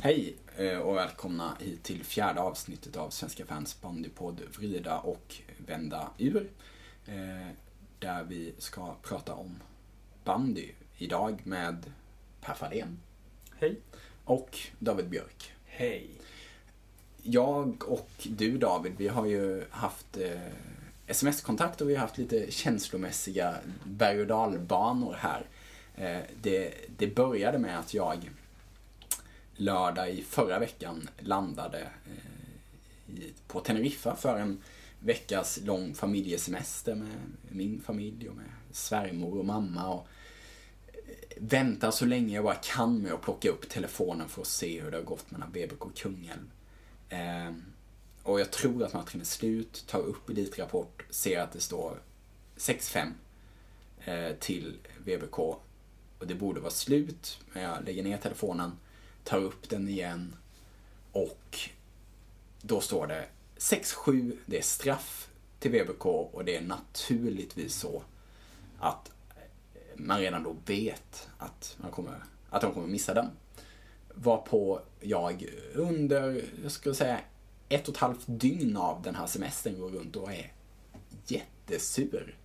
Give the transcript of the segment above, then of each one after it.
Hej eh, och välkomna hit till fjärde avsnittet av Svenska fans bandypodd Vrida och vända ur. Eh, där vi ska prata om bandy idag med Per Fahlén Hej. och David Björk. Hej. Jag och du David, vi har ju haft eh, sms-kontakt och vi har haft lite känslomässiga berg och dalbanor här. Eh, det, det började med att jag lördag i förra veckan landade eh, på Teneriffa för en veckas lång familjesemester med min familj och med svärmor och mamma. Och eh, väntar så länge jag bara kan med att plocka upp telefonen för att se hur det har gått mellan BBK och Kungälv. Eh, och jag tror att matchen är slut, tar upp Elitrapport, ser att det står 6-5 till VBK. Och det borde vara slut, men jag lägger ner telefonen, tar upp den igen och då står det 6-7, det är straff till VBK och det är naturligtvis så att man redan då vet att, man kommer, att de kommer missa den. Varpå jag under, jag skulle säga, ett och ett halvt dygn av den här semestern går runt och är jättesur.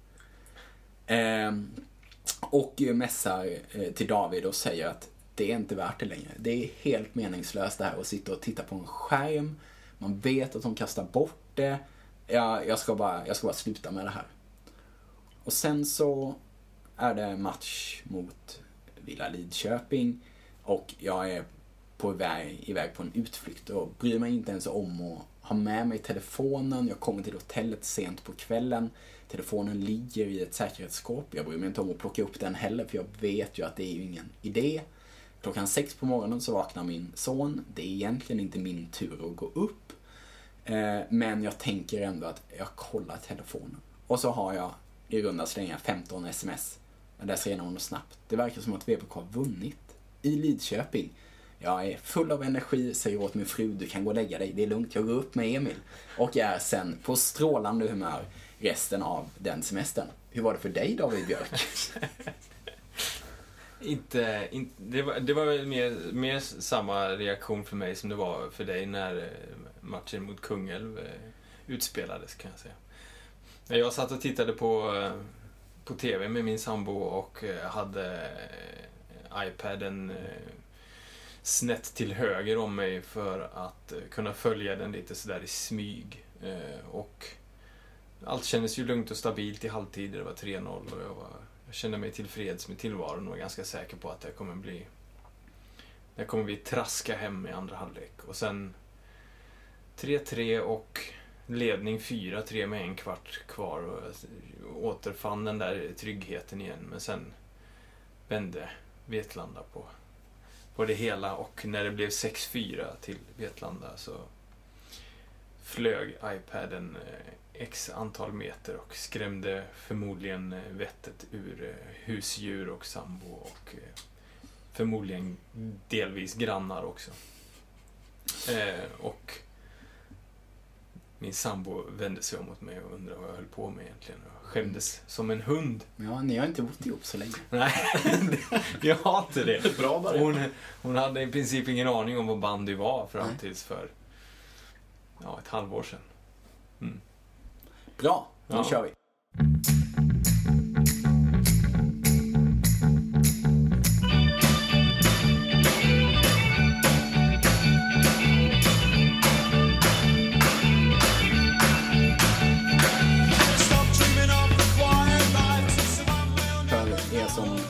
Ehm, eh, och mässar till David och säger att det är inte värt det längre. Det är helt meningslöst det här att sitta och titta på en skärm. Man vet att de kastar bort det. Jag, jag, ska, bara, jag ska bara sluta med det här. Och sen så är det match mot Villa Lidköping och jag är på väg, iväg på en utflykt och bryr mig inte ens om att ha med mig telefonen. Jag kommer till hotellet sent på kvällen. Telefonen ligger i ett säkerhetsskåp. Jag bryr mig inte om att plocka upp den heller för jag vet ju att det är ju ingen idé. Klockan sex på morgonen så vaknar min son. Det är egentligen inte min tur att gå upp. Eh, men jag tänker ändå att jag kollar telefonen. Och så har jag i runda slängar 15 sms. Jag läser igenom dem snabbt. Det verkar som att VPK har vunnit i Lidköping. Jag är full av energi, säger åt min fru, du kan gå och lägga dig, det är lugnt, jag går upp med Emil. Och är sen på strålande humör resten av den semestern. Hur var det för dig David Björk? Inte, inte, det, var, det var väl mer, mer samma reaktion för mig som det var för dig när eh, matchen mot Kungälv eh, utspelades kan jag säga. Jag satt och tittade på, eh, på TV med min sambo och hade iPaden snett till höger om mig för att kunna följa den lite sådär i smyg. Och allt kändes ju lugnt och stabilt i halvtid. Det var 3-0 och jag, var, jag kände mig tillfreds med tillvaron och är ganska säker på att det kommer bli det kommer vi traska hem i andra halvlek. Och sen 3-3 och ledning 4-3 med en kvart kvar. Och jag återfann den där tryggheten igen. Men sen vände Vetlanda på, på det hela och när det blev 6-4 till Vetlanda så flög iPaden x antal meter och skrämde förmodligen vettet ur husdjur och sambo och förmodligen delvis grannar också. Och min sambo vände sig om mot mig och undrade vad jag höll på med egentligen. Och skämdes som en hund. Ja, ni har inte bott ihop så länge. Nej, jag har inte det. Bra. Hon, hon hade i princip ingen aning om vad bandy var fram tills för ja, ett halvår sedan. Mm. Bra, nu Ja. kör vi.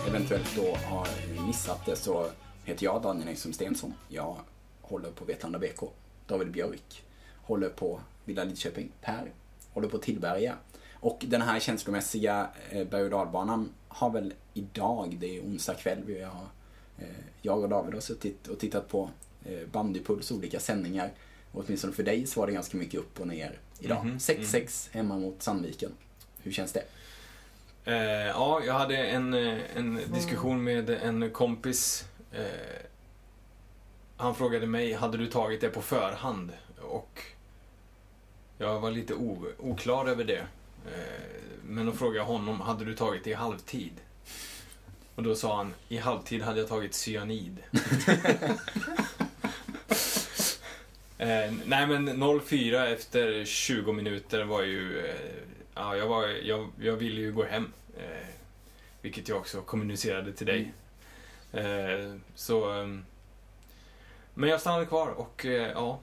Eventuellt då har missat det så heter jag Daniel Engström Stensson. Jag håller på Vetlanda BK. David Björk håller på Villa Lidköping. Per håller på Tillberga. Och den här känslomässiga eh, berg och dalbanan har väl idag, det är onsdag kväll, vi har, eh, jag och David har suttit och tittat på eh, Bandypuls olika sändningar. Och åtminstone för dig så var det ganska mycket upp och ner idag. Mhm, 6-6 hemma mot Sandviken. Hur känns det? Eh, ja, jag hade en, en diskussion med en kompis. Eh, han frågade mig, hade du tagit det på förhand? Och jag var lite oklar över det. Eh, men då frågade jag honom, hade du tagit det i halvtid? Och då sa han, i halvtid hade jag tagit cyanid. Eh, nej men 0-4 efter 20 minuter var ju... Eh, ja, jag, var, jag, jag ville ju gå hem. Eh, vilket jag också kommunicerade till dig. Eh, så... eh, men jag stannade kvar och ja.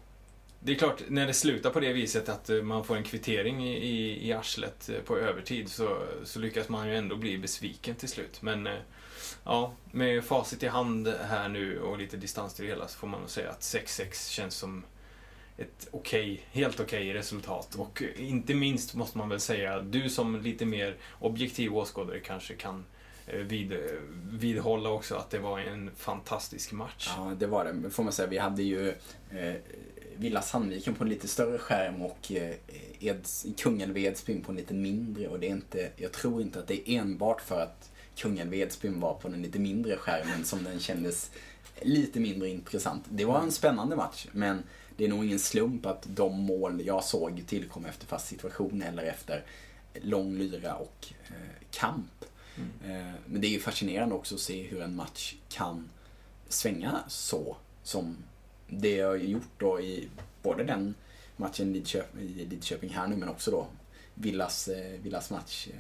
Det är klart, när det slutar på det viset att eh, man får en kvittering i, i, arslet eh, på övertid så, så lyckas man ju ändå bli besviken till slut. Men eh, ja, med facit i hand här nu och lite distans till det hela så får man nog säga att 6-6 känns som ett okej, helt okej resultat. Och inte minst måste man väl säga, du som lite mer objektiv åskådare kanske kan vid, vidhålla också att det var en fantastisk match. Ja, det var det. Får man säga. Vi hade ju eh, Villa Sandviken på en lite större skärm och eh, Eds, Kungälv Edsbyn på en lite mindre. Och det är inte, jag tror inte att det är enbart för att Kungälv Edsbyn var på den lite mindre skärmen som den kändes lite mindre intressant. Det var en spännande match, men det är nog ingen slump att de mål jag såg tillkom efter fast situation eller efter lång lyra och eh, kamp. Mm. Eh, men det är ju fascinerande också att se hur en match kan svänga så som det har gjort då i både den matchen i Lidköping här nu men också då Villas, eh, Villas match eh,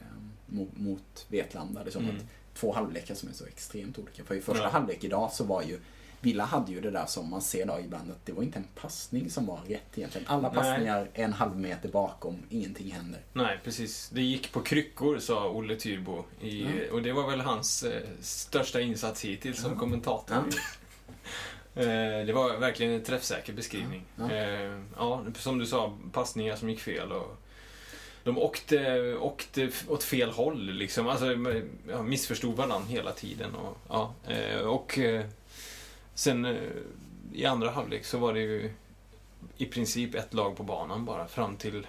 mot, mot Vetlanda. Det är som Mm. att två halvlekar som är så extremt olika. För i första Ja. halvlek idag så var ju Villa hade ju det där som man ser då ibland att det var inte en passning som var rätt egentligen. Alla Nej. passningar en halv meter bakom, ingenting händer. Nej, precis. Det gick på kryckor, sa Olle Tyrbo. I, Ja. Och det var väl hans eh, största insats hittills som kommentator. Eh, det var verkligen en träffsäker beskrivning. Ja. Eh, ja, som du sa, passningar som gick fel. Och de åkte, åkte åt fel håll, liksom. Alltså, ja, missförstod varandra hela tiden. Och, ja, eh, och eh, sen eh, i andra halvlek så var det ju i princip ett lag på banan bara fram till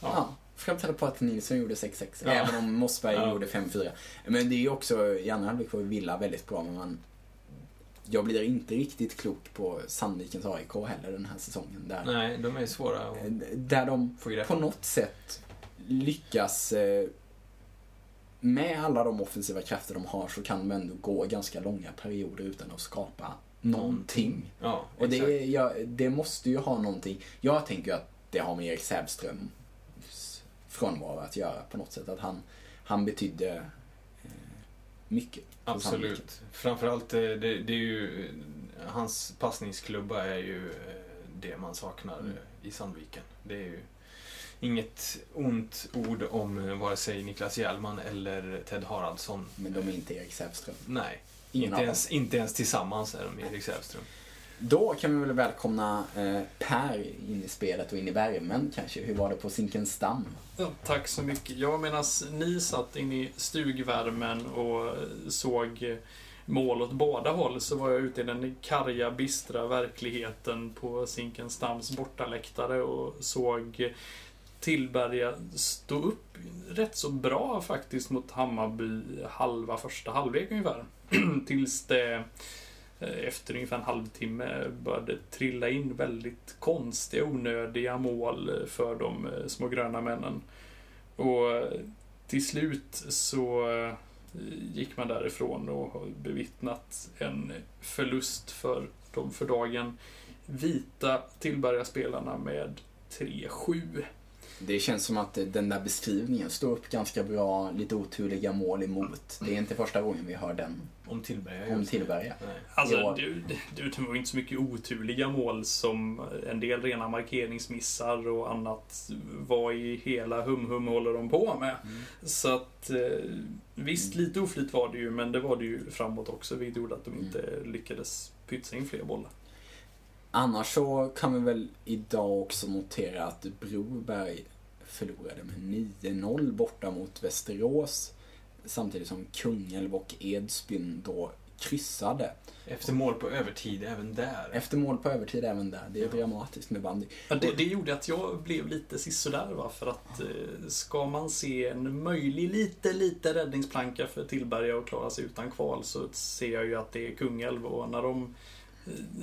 Ja. Fram till att Nilsson gjorde 6-6. Ja. Även om Mossberg Ja. gjorde 5-4. Men det är ju också, i andra halvlek var Villa väldigt bra, men man... Jag blir inte riktigt klok på Sandvikens AIK heller den här säsongen. Där, Nej, de är svåra att där de på något sätt lyckas eh, med alla de offensiva krafter de har så kan de ändå gå ganska långa perioder utan att skapa någonting. Ja, Och det, ja, det måste ju ha någonting. Jag tänker att det har med Erik Sävströms frånvaro att göra på något sätt. Att han, han betydde eh, mycket. Absolut. Framförallt, eh, det, det är ju... Hans passningsklubba är ju eh, det man saknar Mm. eh, i Sandviken. Det är ju inget ont ord om vare sig Niklas Hjelman eller Ted Haraldsson. Men de är inte Erik Sävström. Nej, inte ens, inte ens tillsammans är de Erik Sävström. Då kan vi väl välkomna eh, Per in i spelet och in i värmen kanske. Hur var det på Zinkensdamm? Ja, tack så mycket. Ja, medan ni satt in i stugvärmen och eh, såg eh, mål åt båda håll så var jag ute i den karga, bistra verkligheten på Zinkensdamms bortaläktare och såg eh, Tillberga stå upp rätt så bra faktiskt mot Hammarby halva första halvlek ungefär. Tills det Eh, efter ungefär en halvtimme började trilla in väldigt konstiga, onödiga mål eh, för de eh, små gröna männen. Och till slut så gick man därifrån och har bevittnat en förlust för de för dagen vita Tillberga-spelarna med 3-7. Det känns som att den där beskrivningen står upp ganska bra, lite oturliga mål emot. Det är inte första gången vi hör den Om Tillberga om. Tillberga. Nej. Alltså, Ja. du, du, det var inte så mycket oturliga mål som en del rena markeringsmissar och annat. Vad i hela hum-hum håller de på med? Så att eh, visst, lite oflyt var det ju, men det var det ju framåt också, vilket gjorde att de inte lyckades pytsa in fler bollar. Annars så kan vi väl idag också notera att Broberg förlorade med 9-0 borta mot Västerås. Samtidigt som Kungälv och Edsbyn då kryssade. Efter mål på övertid även där. Efter mål på övertid även där. Det är Ja. dramatiskt med bandy. Ja, det, det gjorde att jag blev lite sisådär va, för att eh, ska man se en möjlig lite, lite räddningsplanka för Tillberga att klara sig utan kval så ser jag ju att det är Kungälv och när de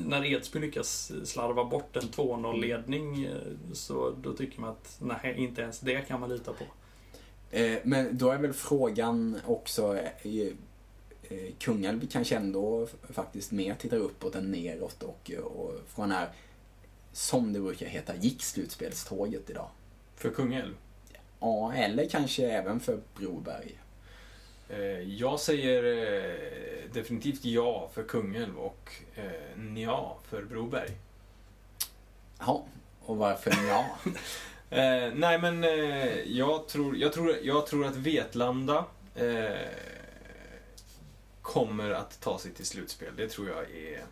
när Edsbyn lyckas slarva bort en 2-0-ledning eh, så då tycker man att nej, inte ens det kan man lita på. Eh, Men då är väl frågan också, eh, Kungälv kanske ändå faktiskt mer tittar uppåt än neråt och, och från här som det brukar heta, gick slutspelståget idag? För Kungälv? Ja, eller kanske även för Broberg. Eh, jag säger eh, definitivt ja för Kungälv och eh, ja för Broberg. Ja, och varför ja? Nej men jag, tror, jag, tror, jag tror att Vetlanda kommer att ta sig till slutspel. Det tror jag är...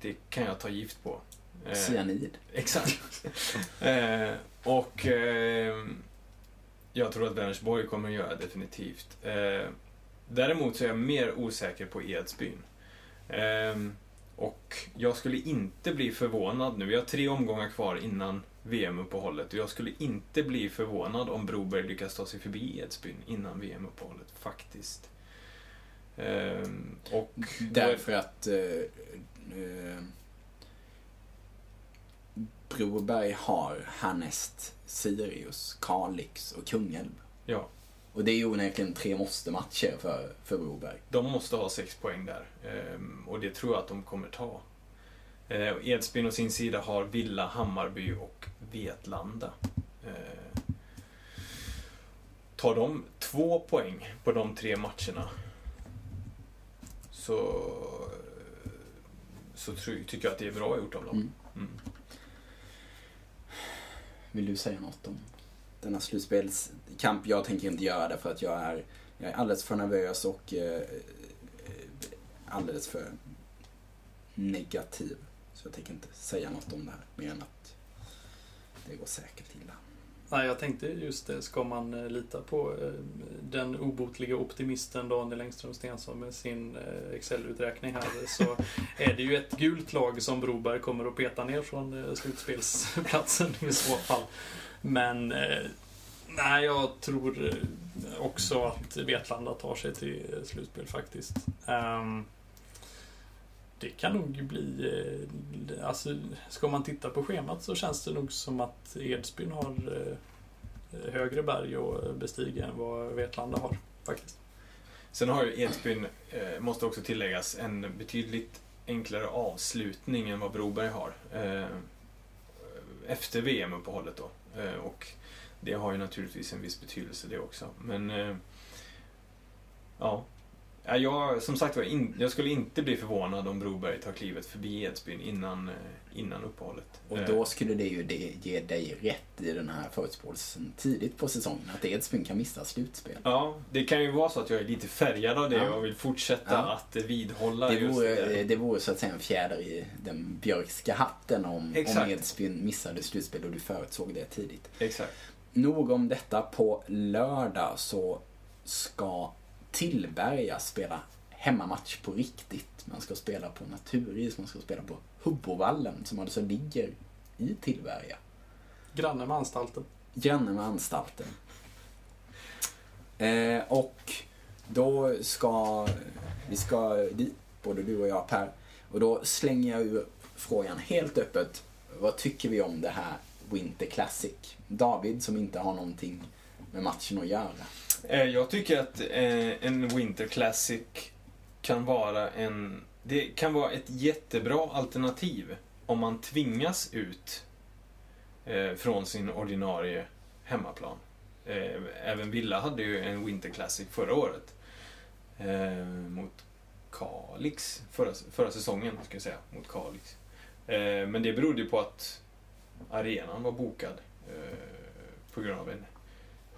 Det kan jag ta gift på. Eh, Cyanid. Exakt. eh, och eh, jag tror att Vänersborg kommer att göra definitivt. Eh, däremot så är jag mer osäker på Edsbyn. Eh, och jag skulle inte bli förvånad nu. Vi har tre omgångar kvar innan VM-uppehållet och jag skulle inte bli förvånad om Broberg lyckas ta sig förbi Edsbyn innan VM-uppehållet, faktiskt. Eh, och Därför att eh, eh, Broberg har härnäst Sirius, Kalix och Kungälv. Ja, Och det är ju onekligen tre måste-matcher för, för Broberg. de måste ha sex poäng där. Ehm, och det tror jag att de kommer ta. Eh, Edsbyn å sin sida har Villa, Hammarby och Vetlanda. Eh, tar de två poäng på de tre matcherna så, så tror, tycker jag att det är bra gjort av dem. Mm. Mm. Vill du säga något om denna slutspelskamp? Jag tänker inte göra det för att jag är, jag är alldeles för nervös och eh, eh alldeles för negativ. Så jag tänker inte säga något om det här mer än att det går säkert illa. Nej, jag tänkte just det, ska man eh, lita på eh, den obotliga optimisten Daniel Engström Stensson med sin eh, Excel-uträkning här så är det ju ett gult lag som Broberg kommer att peta ner från slutspelsplatsen i så fall. Men nej, jag tror också att Vetlanda tar sig till slutspel faktiskt. Ehm, det kan nog bli... Eh, alltså, ska man titta på schemat så känns det nog som att Edsbyn har eh, högre berg att bestiga än vad Vetlanda har faktiskt. Sen har ju Edsbyn, eh, måste också tilläggas, en betydligt enklare avslutning än vad Broberg har. Efter VM-uppehållet då. Och det har ju naturligtvis en viss betydelse det också. Men ja. Ja, Jag, som sagt var, jag skulle inte bli förvånad om Broberg tar klivet förbi Edsbyn innan, eh, innan uppehållet. Och Eh, då skulle det ju det ge dig rätt i den här förutspåelsen tidigt på säsongen. Att Edsbyn kan missa slutspel. Ja, det kan ju vara så att jag är lite färgad av det Ja. och vill fortsätta Ja. att vidhålla Det just vore, det. det vore så att säga en fjäder i den björkska hatten om, om. Edsbyn missade slutspel och du förutsåg det tidigt. Exakt. Nog om detta. På lördag så ska Tillberga spela hemmamatch på riktigt. Man ska spela på naturis, man ska spela på Hubbovallen som alltså ligger i Tillberga. Granne med anstalten. Granne med anstalten. Eh, och då ska vi ska dit, både du och jag Per. Och då slänger jag ur frågan helt öppet. Vad tycker vi om det här Winter Classic? David som inte har någonting med matchen att göra. Eh, jag tycker att eh, en Winter Classic kan vara en... Det kan vara ett jättebra alternativ om man tvingas ut eh, från sin ordinarie hemmaplan. Även Villa hade ju en Winter Classic förra året. Mot Kalix. Förra, förra säsongen, ska jag säga. Mot Kalix. Men det berodde ju på att arenan var bokad. På grund av en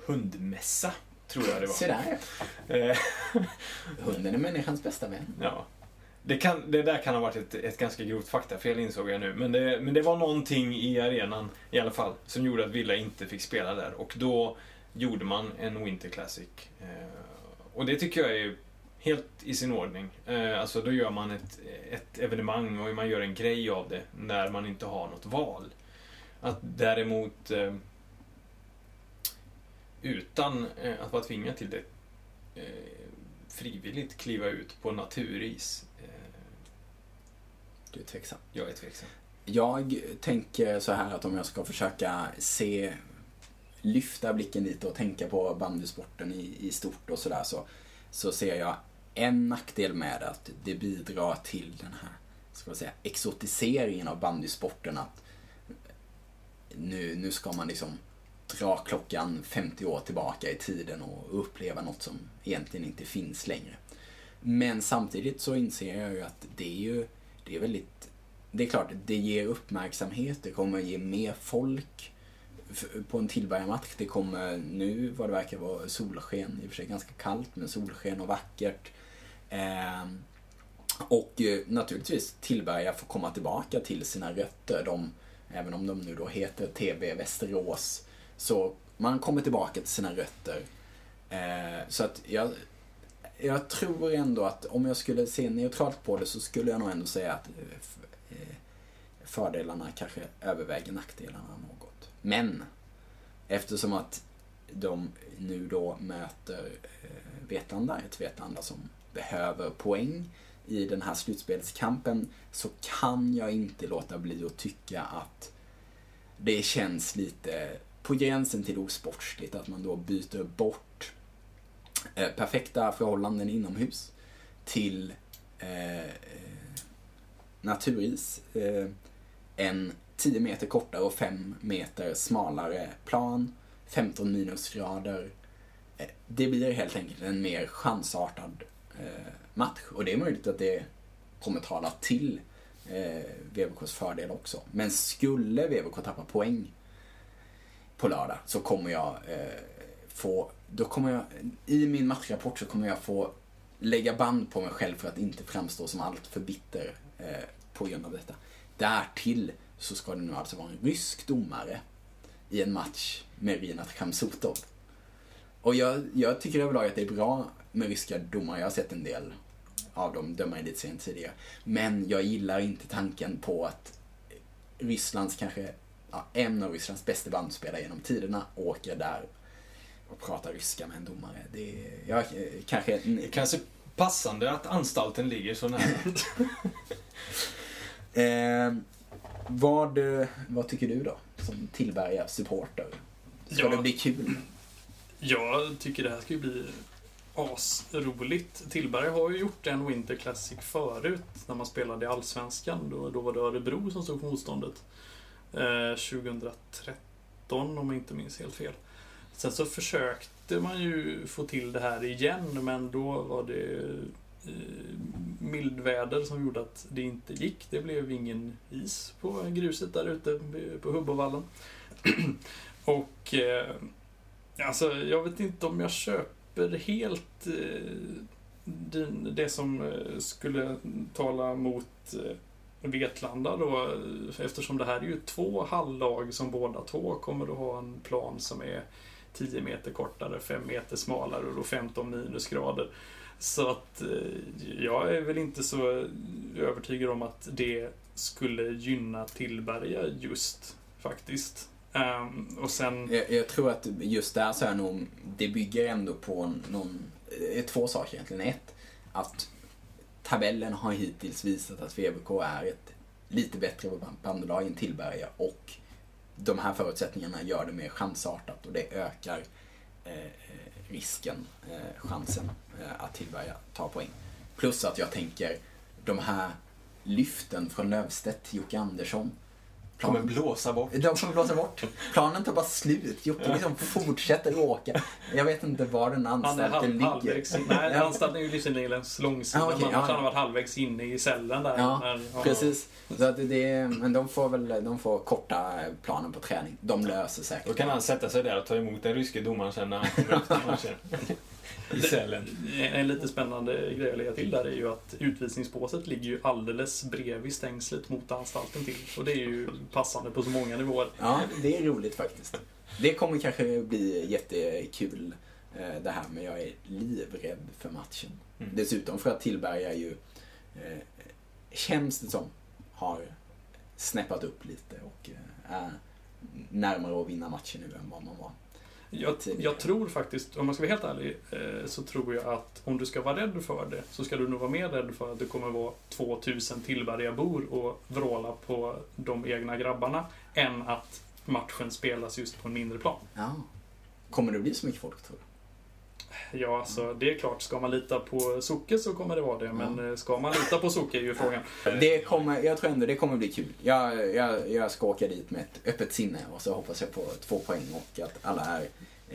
hundmässa, tror jag det var. Se där Eh, Hunden är människans bästa vän. Ja. Det, kan, det där kan ha varit ett, ett ganska grovt faktafel insåg jag nu. Men det, men det var någonting i arenan i alla fall som gjorde att Villa inte fick spela där. Och då gjorde man en Winter Classic. Eh, och det tycker jag är helt i sin ordning. Eh, alltså då gör man ett, ett evenemang och man gör en grej av det när man inte har något val. Att däremot utan eh, att vara tvingad till det eh, frivilligt kliva ut på naturis. Eh, Du är tveksam. jag är tveksam. Jag tänker så här att om jag ska försöka se, lyfta blicken lite och tänka på bandysporten i, i stort och sådär så, så ser jag en nackdel med att det bidrar till den här ska man säga, exotiseringen av bandysporten. Att nu, nu ska man liksom dra klockan 50 år tillbaka i tiden och uppleva något som egentligen inte finns längre. Men samtidigt så inser jag ju att det är ju, det är väldigt, det är klart, det ger uppmärksamhet, det kommer ge mer folk på en tillbörjarmatch. Det kommer nu vad det verkar vara solsken, i och för sig ganska kallt, men solsken och vackert. Ehm, eh, och naturligtvis Tillberga får komma tillbaka till sina rötter. De, även om de nu då heter TB Västerås. Så man kommer tillbaka till sina rötter. Eh, så att jag, jag tror ändå att om jag skulle se neutralt på det så skulle jag nog ändå säga att eh, eh, fördelarna kanske överväger nackdelarna något. Men eftersom att de nu då möter eh, Vetlanda, ett Vetlanda som behöver poäng i den här slutspelskampen så kan jag inte låta bli att tycka att det känns lite på gränsen till osportsligt att man då byter bort eh, perfekta förhållanden inomhus till eh, eh naturis. Eh, en 10 meter kortare och 5 meter smalare plan, 15 minusgrader. Eh, det blir helt enkelt en mer chansartad eh, match. Och det är möjligt att det kommer tala till eh, VVKs fördel också. Men skulle VVK tappa poäng på lördag så kommer jag eh, få, då kommer jag, i min matchrapport så kommer jag få lägga band på mig själv för att inte framstå som allt för bitter eh, på grund av detta. Därtill så ska det nu alltså vara en rysk domare i en match med Rinat Khamsutov. Och jag, jag tycker överlag att det är bra med ryska domare. Jag har sett en del av dem döma elitserien tidigare. Men jag gillar inte tanken på att Rysslands kanske, en av Rysslands bästa bandspelare genom tiderna åker där och pratar ryska med en domare. Det är, jag, kanske... Det kanske passande att anstalten ligger så nära. eh, vad, vad tycker du då, som Tillberga supporter? Ska ja, det bli kul? Jag tycker det här ska bli asroligt. Tillberg har ju gjort en Winter Classic förut när man spelade i Allsvenskan. Då, då var det Örebro som stod för motståndet. Eh, 2013 om jag inte minns helt fel. Sen så försökte man ju få till det här igen men då var det eh, mildväder som gjorde att det inte gick. Det blev ingen is på gruset där ute på Hubbovallen. Och eh, alltså, jag vet inte om jag köper helt det som skulle tala mot Vetlanda då, eftersom det här är ju två halvlag som båda två kommer att ha en plan som är 10 meter kortare, 5 meter smalare och då 15 minusgrader. Så att eh, jag är väl inte så övertygad om att det skulle gynna Tillberga just faktiskt. Um, och sen... Jag, jag, tror att just där så är nog, det bygger ändå på någon, eh, två saker egentligen. Ett, att tabellen har hittills visat att VBK är ett lite bättre bandelag än Tillberga och de här förutsättningarna gör det mer chansartat och det ökar eh, risken, eh, chansen eh, att Tillberga tar poäng. Plus att jag tänker de här lyften från Lövstedt, Jocke Andersson, Plan... kommer blåsa bort. De kommer blåsa bort. Planen tar bara slut. Jocke liksom fortsätter åka. Jag vet inte var den anstalten halv, ligger. Halvvägs in. Nej, anstalten är ju livsstilen längs långsidan. Ah, okay, Annars ja. han varit halvvägs inne i cellen där. Ja, när, precis. Så att det, men de får väl de får korta planen på träning. De löser säkert. Då kan han sätta sig där och ta emot den ryske domaren sen när han kommer efter matchen i cellen. En lite spännande grej att lägga till där är ju att utvisningsbåset ligger ju alldeles bredvid stängslet mot anstalten till. Och det är ju passande på så många nivåer. Ja, det är roligt faktiskt. Det kommer kanske bli jättekul eh, det här, men jag är livrädd för matchen. Mm. Dessutom för att Tillberga ju, eh, känns det som, har snäppat upp lite och eh, är närmare att vinna matchen nu än vad man var jag, jag, tror faktiskt, om man ska vara helt ärlig, eh, så tror jag att om du ska vara rädd för det så ska du nog vara mer rädd för att det kommer vara 2000 Tillbergabor och vråla på de egna grabbarna än att matchen spelas just på en mindre plan. Ja. Kommer det bli så mycket folk tror du? Ja, alltså det är klart. Ska man lita på Soke så kommer det vara det. Men eh, ska man lita på Soke är ju frågan. Det kommer, jag tror ändå det kommer bli kul. Jag, jag, jag ska åka dit med ett öppet sinne och så hoppas jag på två poäng och att alla är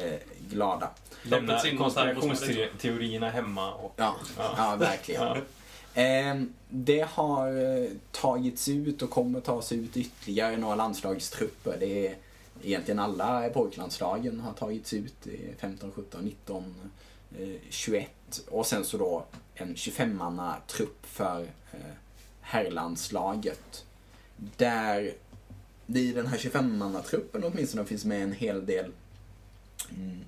eh, glada. Lämna konspirationsteorierna hemma och... Ja, Ja. ja verkligen. Ja. Ehm, Det har eh, tagits ut och kommer tas ut ytterligare några landslagstrupper. Det är egentligen alla pojklandslagen har tagits ut. 15, 17, 19, 21 och sen så då en 25-manna trupp för eh, herrlandslaget. Där det i den här 25-manna-truppen åtminstone finns med en hel del, mm,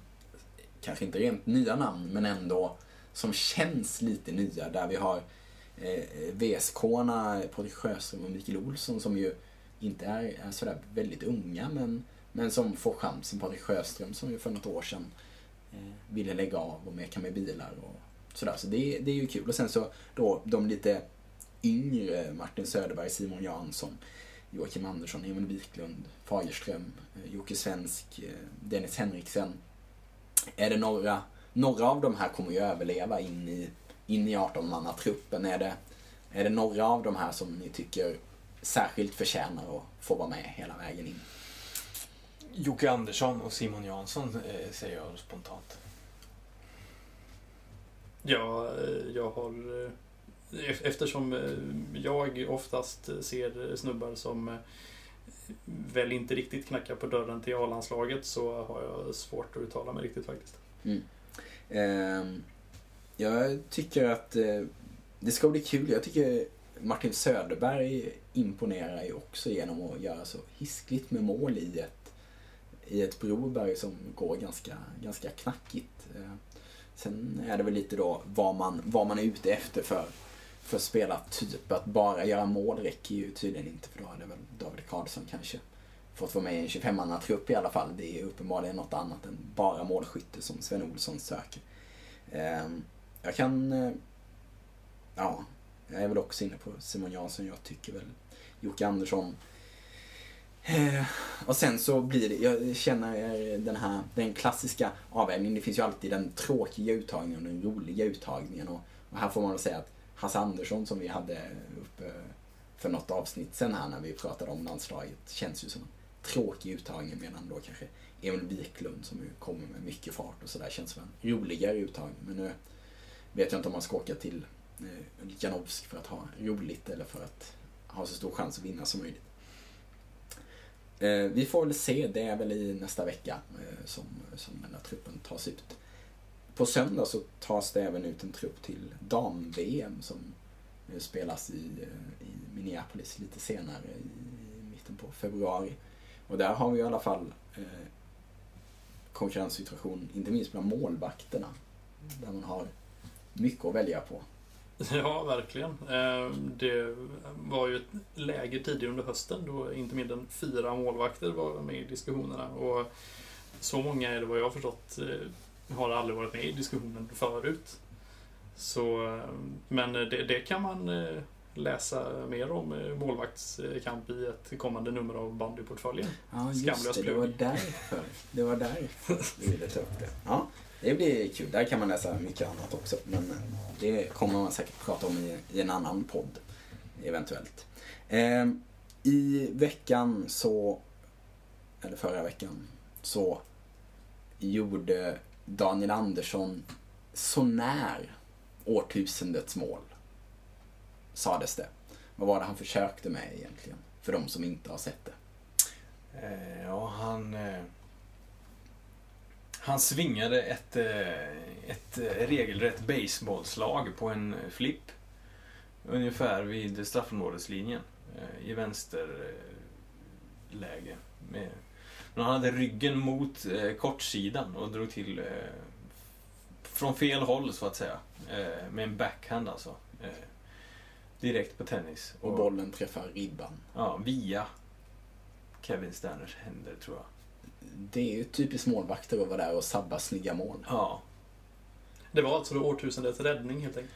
kanske inte rent nya namn, men ändå som känns lite nya. Där vi har eh, VSK-arna, Patrik Sjöström och Mikael Olsson som ju inte är, är sådär väldigt unga men, men som får chansen. Patrik Sjöström som ju för något år sedan eh, ville lägga av och meka med bilar och sådär. Så det, det är ju kul. Och sen så då de lite yngre, Martin Söderberg, Simon Jansson, Joakim Andersson, Emil Wiklund, Fagerström, eh, Jocke Svensk, eh, Dennis Henriksen. Är det några, några av de här kommer ju överleva in i, in i 18-mannatruppen. Är det, är det några av de här som ni tycker särskilt förtjänar att få vara med hela vägen in? Jocke Andersson och Simon Jansson eh, säger jag spontant. Ja, eh, jag har... eh, ef- Eftersom jag oftast ser snubbar som väl inte riktigt knackar på dörren till A-landslaget så har jag svårt att uttala mig riktigt faktiskt. Ehm, jag tycker att eh, det ska bli kul. Jag tycker Martin Söderberg imponerar ju också genom att göra så hiskligt med mål i ett, i ett Broberg som går ganska, ganska knackigt. Eh, sen är det väl lite då vad man, vad man är ute efter för, för spelartyp. Att bara göra mål räcker ju tydligen inte för då hade väl David Karlsson kanske fått vara med i en 25-mannatrupp i alla fall. Det är uppenbarligen något annat än bara målskytte som Sven Olsson söker. Eh, jag kan... Eh, ja, jag är väl också inne på Simon Jansson. Jag tycker väl Jocke Andersson. Eh, Och sen så blir det, jag känner eh, den här, den klassiska avvägningen. Det finns ju alltid den tråkiga uttagningen och den roliga uttagningen. Och, och här får man väl säga att Hasse Andersson som vi hade uppe för något avsnitt sen här när vi pratade om landslaget känns ju som en tråkig uttagning medan då kanske Emil Wiklund som ju kommer med mycket fart och sådär känns som en roligare uttagning. Men nu vet jag inte om man ska åka till eh, Janowsk för att ha roligt eller för att ha så stor chans att vinna som möjligt. Eh, vi får väl se, det är väl i nästa vecka eh, som, som den här truppen tas ut. På söndag så tas det även ut en trupp till dam-VM som eh, spelas i, i Minneapolis lite senare i mitten på februari. Och där har vi i alla fall eh, konkurrenssituation, inte minst bland målvakterna. Där man har mycket att välja på. Ja, verkligen. Eh, Det var ju ett läge tidigare under hösten då inte mindre än fyra målvakter var med i diskussionerna. Och så många är det vad jag har förstått eh, har aldrig varit med i diskussionen förut. Så, eh, men det, det kan man läsa mer om målvaktskamp i ett kommande nummer av bandyportföljen. Ja, just Skamlös det. Det plugg. var därför. Det var därför vi ville ta upp det. Ja, det blir kul. Där kan man läsa mycket annat också. Men eh, det kommer man säkert prata om i, i en annan podd. Eventuellt. Eh, I veckan så, eller förra veckan, så gjorde Daniel Andersson sånär årtusendets mål. Sades det. Vad var det han försökte med egentligen? För de som inte har sett det. Eh, ja, han... Eh, han svingade ett, eh, ett eh, regelrätt baseballslag på en flipp. Ungefär vid straffområdeslinjen. Eh, I vänster eh, läge. Med, men han hade ryggen mot eh, kortsidan och drog till eh, från fel håll så att säga. Eh, med en backhand alltså. Eh, direkt på tennis. Och bollen träffar ribban. Ja, via Kevin Sterners händer tror jag. Det är ju typiskt målvakter att vara där och sabba snygga mål. Ja. Det var alltså årtusendets räddning helt enkelt.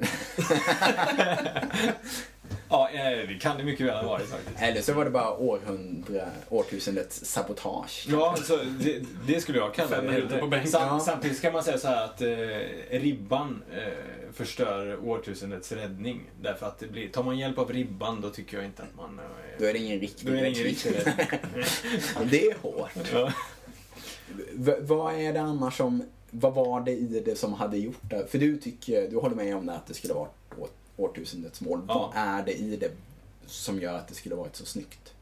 Ja, eh, det kan det mycket väl ha varit faktiskt. Eller så var det bara århundra, årtusendets sabotage. Ja, så det, det skulle jag kalla det. Sam. Samtidigt kan man säga så här att eh, ribban eh, förstör årtusendets räddning. Därför att det blir, tar man hjälp av ribban då tycker jag inte att man... Eh, Då är det ingen riktig då är det ingen riktig räddning. Det är hårt. Ja. V- vad är det annars som, vad var det i det som hade gjort det? För du tycker, du håller med om det att det skulle vara å- årtusendets mål. Ja. Vad är det i det som gör att det skulle varit så snyggt?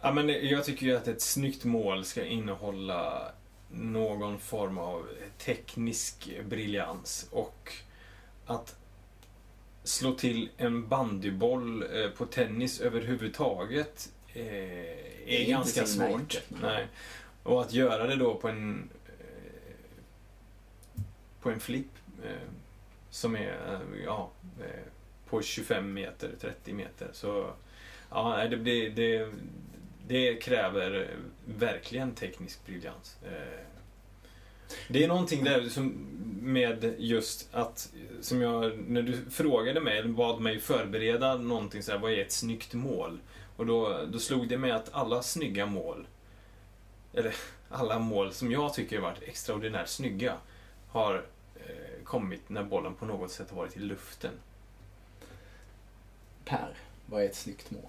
Ja, men jag tycker ju att ett snyggt mål ska innehålla någon form av teknisk briljans och att slå till en bandyboll eh, på tennis överhuvudtaget eh, är, ganska svårt. nej. Och att göra det då på en eh, på en flipp som är ja, eh, på 25 meter, 30 meter. Så ja, det, det, det, det kräver verkligen teknisk briljans. Eh, det är någonting där som med just att, som jag, när du frågade mig, eller bad mig förbereda någonting så här, vad är ett snyggt mål? Och då, då slog det mig att alla snygga mål, eller alla mål som jag tycker har varit extraordinärt snygga, har kommit när bollen på något sätt har varit i luften. Per, vad är ett snyggt mål?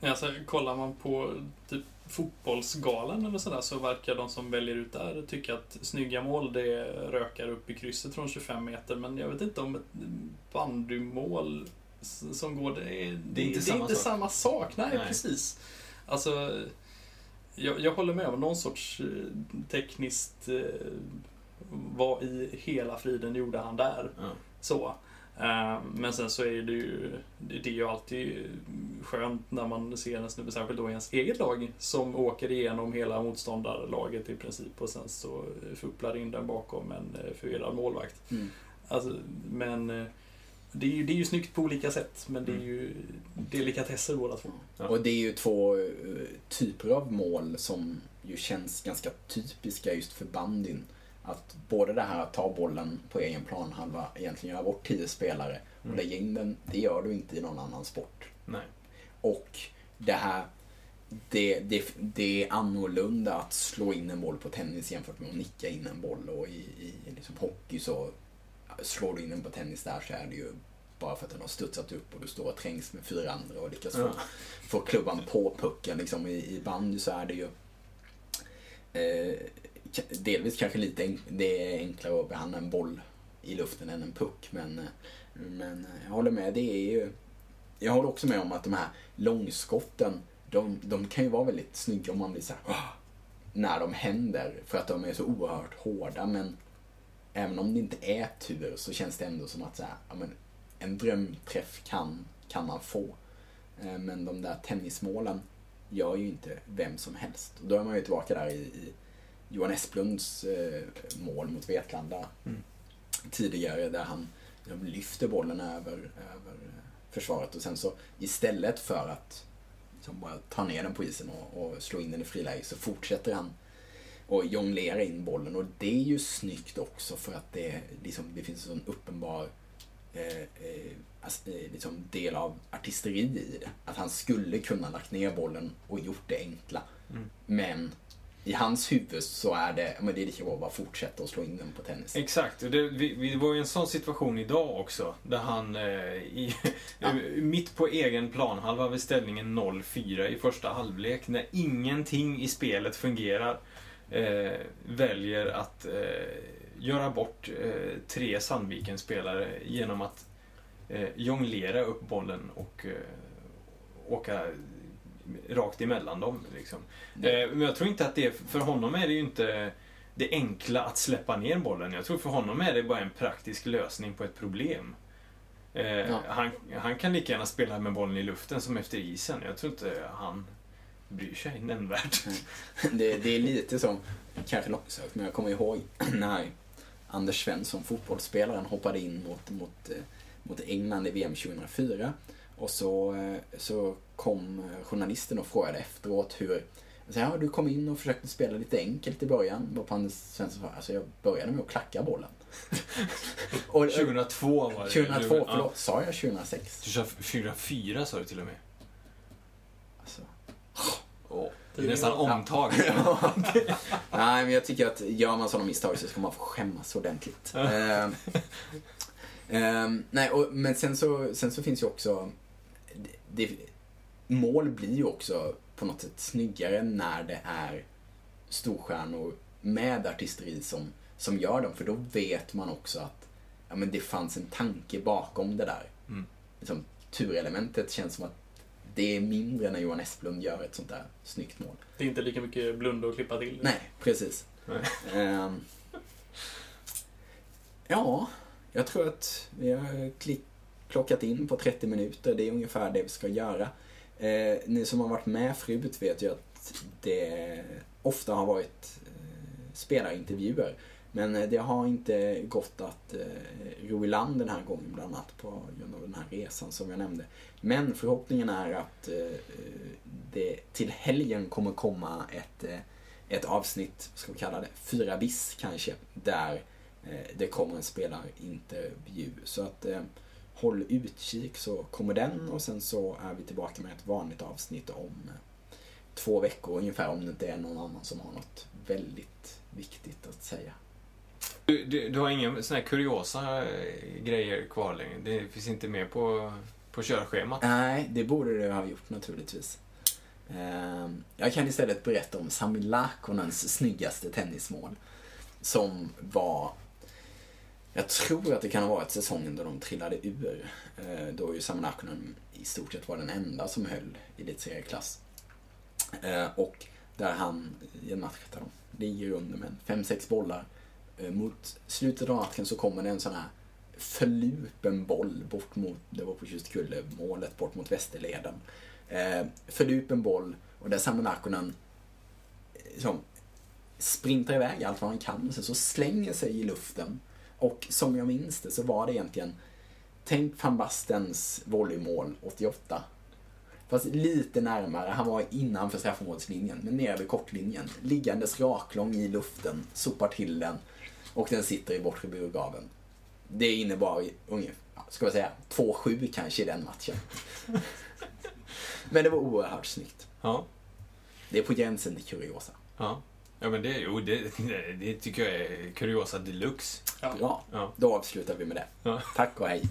Alltså, kollar man på typ fotbollsgalan eller sådär så verkar de som väljer ut där tycka att snygga mål det rökar upp i krysset från 25 meter. Men jag vet inte om ett bandymål som går... Det är, det inte det är samma inte sak. samma sak. Nej, Nej. precis. Alltså, jag, jag håller med om någon sorts eh, tekniskt... Vad i hela friden gjorde han där? Ja. Så. Eh, Men sen så är det ju, det är ju alltid skönt när man ser en snubbe, särskilt då i ens eget lag, som åker igenom hela motståndarlaget i princip och sen så fupplar in den bakom en eh, förvirrad målvakt. Mm. Alltså, men eh, det är, ju, det är ju snyggt på olika sätt, men det är ju delikatesser båda två. Ja. Och det är ju två typer av mål som ju känns ganska typiska just för bandyn. Att både det här att ta bollen på egen planhalva, egentligen göra bort tio spelare och Mm. lägga in den, det gör du inte i någon annan sport. Nej. Och det här, det, det, det är annorlunda att slå in en boll på tennis jämfört med att nicka in en boll. Och i, i liksom hockey så slår du in den på tennis där så är det ju bara för att den har studsat upp och du står och trängs med fyra andra och lyckas få, Ja. få klubban på pucken. Liksom, i, I bandy så är det ju eh, delvis kanske lite enk- det är enklare att behandla en boll i luften än en puck. Men, eh, men eh, jag håller med, det är ju jag håller också med om att de här långskotten, de, de kan ju vara väldigt snygga om man blir så här, när de händer. För att de är så oerhört hårda. Men även om det inte är tur så känns det ändå som att så här, ja, men, en drömträff kan, kan man få. Eh, men de där tennismålen gör ju inte vem som helst. Och då är man ju tillbaka där i, i Johan Esplunds eh, mål mot Vetlanda Mm. tidigare där han lyfter bollen över, över eh, försvaret och sen så istället för att liksom bara ta ner den på isen och, och slå in den i friläge så fortsätter han och jonglera in bollen och det är ju snyggt också för att det, liksom, det finns en sån uppenbar eh, eh, eh, liksom del av artisteri i det. Att han skulle kunna lagt ner bollen och gjort det enkla. Mm. Men i hans huvud så är det, men det är lika bra att bara fortsätta och slå in den på tennis. Exakt, och det, vi, vi var i en sån situation idag också. Där han eh, i, Ja. mitt på egen planhalva vid ställningen 0-4 i första halvlek. När ingenting i spelet fungerar. Eh, väljer att eh, göra bort eh, tre Sandviken-spelare genom att eh, jonglera upp bollen och eh, åka rakt emellan dem. Liksom. Det- Eh, men jag tror inte att det, för honom är det ju inte det enkla att släppa ner bollen. Jag tror för honom är det bara en praktisk lösning på ett problem. Eh, Ja. han, han kan lika gärna spela med bollen i luften som efter isen. Jag tror inte han bryr sig nämnvärt. Det, det är lite som, kanske långsökt, men jag kommer ihåg när Anders Svensson, fotbollsspelaren, hoppade in mot, mot, eh, mot England i VM 2004. Och så, eh, så kom eh, journalisten och frågade efteråt hur så ja, du kom in och försökte spela lite enkelt i början. Varpå Anders Svensson sa, alltså jag började med att klacka bollen. Och, 2002 var det. 2002, Ja. förlåt, sa jag 2006? Du sa 2004 sa du till och med. Alltså. Åh, det är nästan omtag. Nej, men jag tycker att gör man sådana misstag så ska man få skämmas ordentligt. Ehm, ehm, nej, och, men sen så, sen så finns ju också... Det, mål blir ju också på något sätt snyggare när det är storstjärnor med artisteri som, som gör dem. För då vet man också att ja, men det fanns en tanke bakom det där. Mm. Liksom, turelementet känns som att det är mindre när Johan Esplund gör ett sånt där snyggt mål. Det är inte lika mycket blunda och klippa till. Nej, precis. Nej. Ehm, ja, jag tror att vi har klick, klockat in på 30 minuter. Det är ungefär det vi ska göra. Eh, ni som har varit med förut vet ju att det ofta har varit eh, spelarintervjuer. Men eh, det har inte gått att eh, ro i land den här gången bland annat på grund av den här resan som jag nämnde. Men förhoppningen är att eh, det till helgen kommer komma ett, eh, ett avsnitt, vad ska vi kalla det, fyra bis kanske, där eh, det kommer en spelarintervju. Så att eh, håll utkik så kommer den och sen så är vi tillbaka med ett vanligt avsnitt om eh, två veckor ungefär om det inte är någon annan som har något väldigt viktigt att säga. Du, du, du har inga såna här kuriosa eh, grejer kvar längre? Det finns inte med på, på körschemat? Nej, det borde det ha gjort naturligtvis. Ehm, Jag kan istället berätta om Sami Lakonens snyggaste tennismål. Som var, jag tror att det kan ha varit säsongen då de trillade ur. Eh, då ju Sami Lakonen i stort sett var den enda som höll elitserieklass. Eh, och där han i en match där de ligger under med fem sex bollar. Eh, mot slutet av matchen så kommer det en sån här förlupen boll bort mot, det var på just målet bort mot Västerleden. Förlupen boll och där Sami Lakonen som sprintar iväg allt vad han kan, sen så slänger sig i luften. Och som jag minns det så var det egentligen, tänk van Bastens volleymål 88. Fast lite närmare, han var innanför straffområdeslinjen, men nere vid kortlinjen. Liggandes raklång i luften, sopar till den och den sitter i bortre burgaveln. Det innebar ungefär, ska vi säga, 2-7 kanske i den matchen. Men det var oerhört snyggt. Ja. Det är på gränsen till kuriosa. Ja. Ja men det, jo, det, det, tycker jag är kuriosa deluxe. Ja. Bra, Ja. då avslutar vi med det. Ja. Tack och hej.